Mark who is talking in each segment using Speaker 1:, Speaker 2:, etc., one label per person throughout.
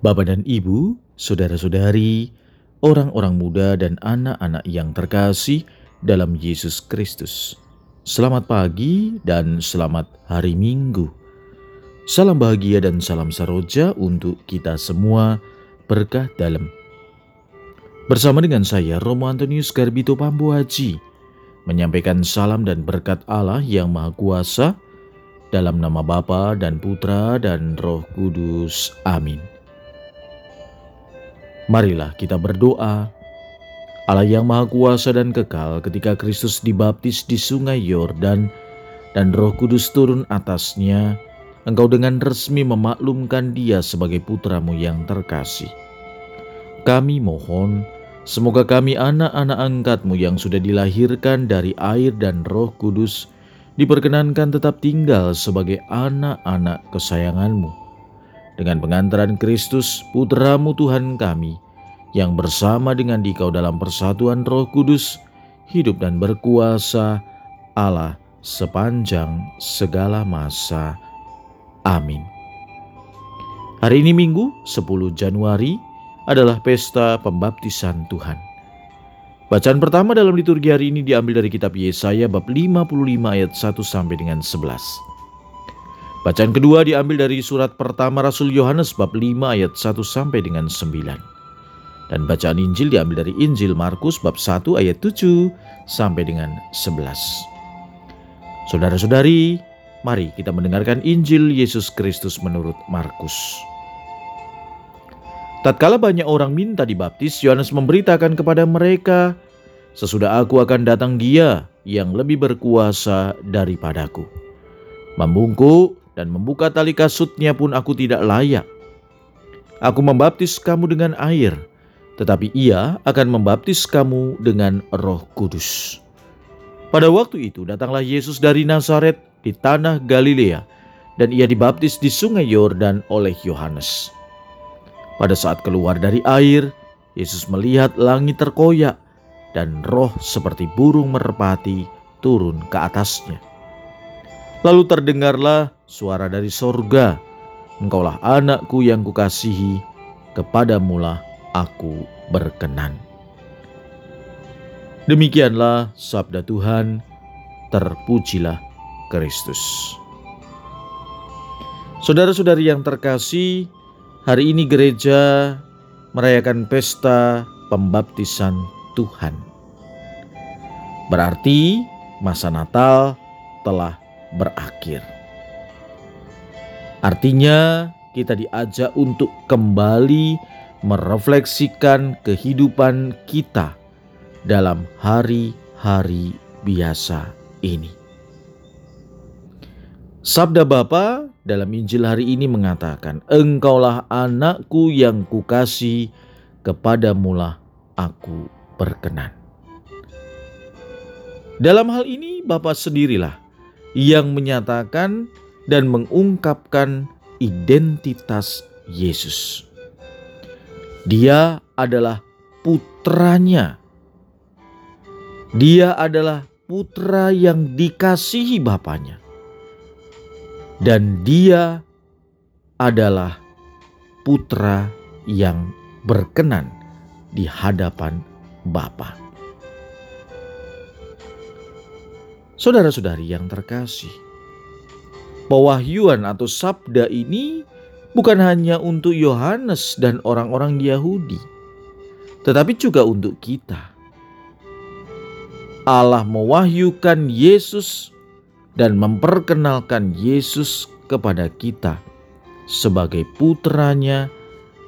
Speaker 1: Bapak dan Ibu, saudara-saudari, orang-orang muda dan anak-anak yang terkasih dalam Yesus Kristus. Selamat pagi dan selamat hari Minggu. Salam bahagia dan salam saroja untuk kita semua berkah dalam. Bersama dengan saya Romo Antonius Garbito Pambu Haji menyampaikan salam dan berkat Allah yang Maha Kuasa dalam nama Bapa dan Putra dan Roh Kudus. Amin. Marilah kita berdoa. Allah yang Maha Kuasa dan kekal ketika Kristus dibaptis di sungai Yordan dan Roh Kudus turun atasnya, engkau dengan resmi memaklumkan dia sebagai putramu yang terkasih. Kami mohon, semoga kami anak-anak angkatmu yang sudah dilahirkan dari air dan roh kudus, diperkenankan tetap tinggal sebagai anak-anak kesayanganmu dengan pengantaran Kristus, putramu Tuhan kami, yang bersama dengan dikau dalam persatuan roh kudus, hidup dan berkuasa Allah sepanjang segala masa. Amin. Hari ini Minggu 10 Januari adalah pesta pembaptisan Tuhan. Bacaan pertama dalam liturgi hari ini diambil dari kitab Yesaya bab 55 ayat 1 sampai dengan 11. Bacaan kedua diambil dari surat pertama Rasul Yohanes bab 5 ayat 1 sampai dengan 9. Dan bacaan Injil diambil dari Injil Markus bab 1 ayat 7 sampai dengan 11. Saudara-saudari, mari kita mendengarkan Injil Yesus Kristus menurut Markus. Tatkala banyak orang minta dibaptis, Yohanes memberitakan kepada mereka, "Sesudah aku akan datang Dia yang lebih berkuasa daripadaku. Membungkuk dan membuka tali kasutnya pun aku tidak layak. Aku membaptis kamu dengan air, tetapi ia akan membaptis kamu dengan roh kudus. Pada waktu itu datanglah Yesus dari Nazaret di tanah Galilea dan ia dibaptis di sungai Yordan oleh Yohanes. Pada saat keluar dari air, Yesus melihat langit terkoyak dan roh seperti burung merpati turun ke atasnya. Lalu terdengarlah suara dari sorga, Engkaulah anakku yang kukasihi, kepadamulah aku berkenan. Demikianlah sabda Tuhan, terpujilah Kristus. Saudara-saudari yang terkasih, hari ini gereja merayakan pesta pembaptisan Tuhan. Berarti masa Natal telah berakhir. Artinya, kita diajak untuk kembali merefleksikan kehidupan kita dalam hari-hari biasa ini. Sabda Bapa dalam Injil hari ini mengatakan, "Engkaulah anakku yang kukasih, kepadamulah aku berkenan." Dalam hal ini Bapa sendirilah yang menyatakan dan mengungkapkan identitas Yesus. Dia adalah putranya. Dia adalah putra yang dikasihi Bapaknya. Dan dia adalah putra yang berkenan di hadapan Bapa. Saudara-saudari yang terkasih, pewahyuan atau sabda ini bukan hanya untuk Yohanes dan orang-orang Yahudi, tetapi juga untuk kita. Allah mewahyukan Yesus dan memperkenalkan Yesus kepada kita sebagai putranya,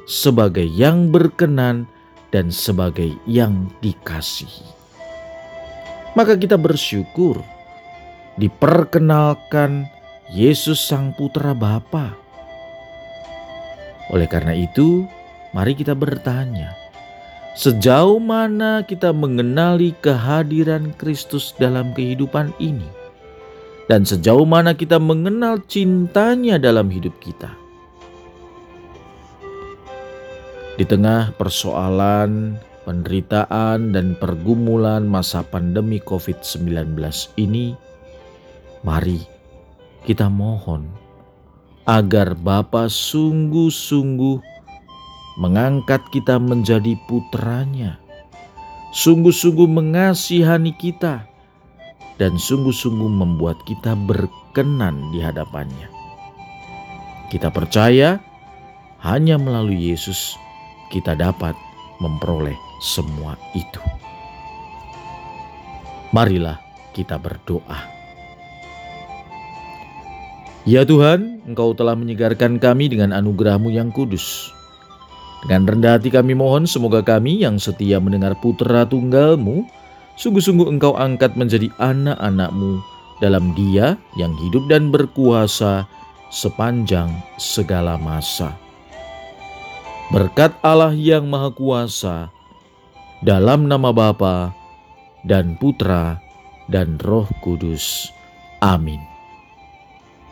Speaker 1: sebagai yang berkenan, dan sebagai yang dikasihi. Maka kita bersyukur diperkenalkan Yesus Sang Putra Bapa. Oleh karena itu, mari kita bertanya, sejauh mana kita mengenali kehadiran Kristus dalam kehidupan ini? Dan sejauh mana kita mengenal cintanya dalam hidup kita? Di tengah persoalan, penderitaan, dan pergumulan masa pandemi COVID-19 ini, Mari kita mohon agar Bapa sungguh-sungguh mengangkat kita menjadi putranya, sungguh-sungguh mengasihani kita, dan sungguh-sungguh membuat kita berkenan di hadapannya. Kita percaya hanya melalui Yesus kita dapat memperoleh semua itu. Marilah kita berdoa. Ya Tuhan, Engkau telah menyegarkan kami dengan anugerahmu yang kudus. Dengan rendah hati kami mohon semoga kami yang setia mendengar putra tunggalmu, sungguh-sungguh engkau angkat menjadi anak-anakmu dalam dia yang hidup dan berkuasa sepanjang segala masa. Berkat Allah yang Maha Kuasa, dalam nama Bapa dan Putra dan Roh Kudus. Amin.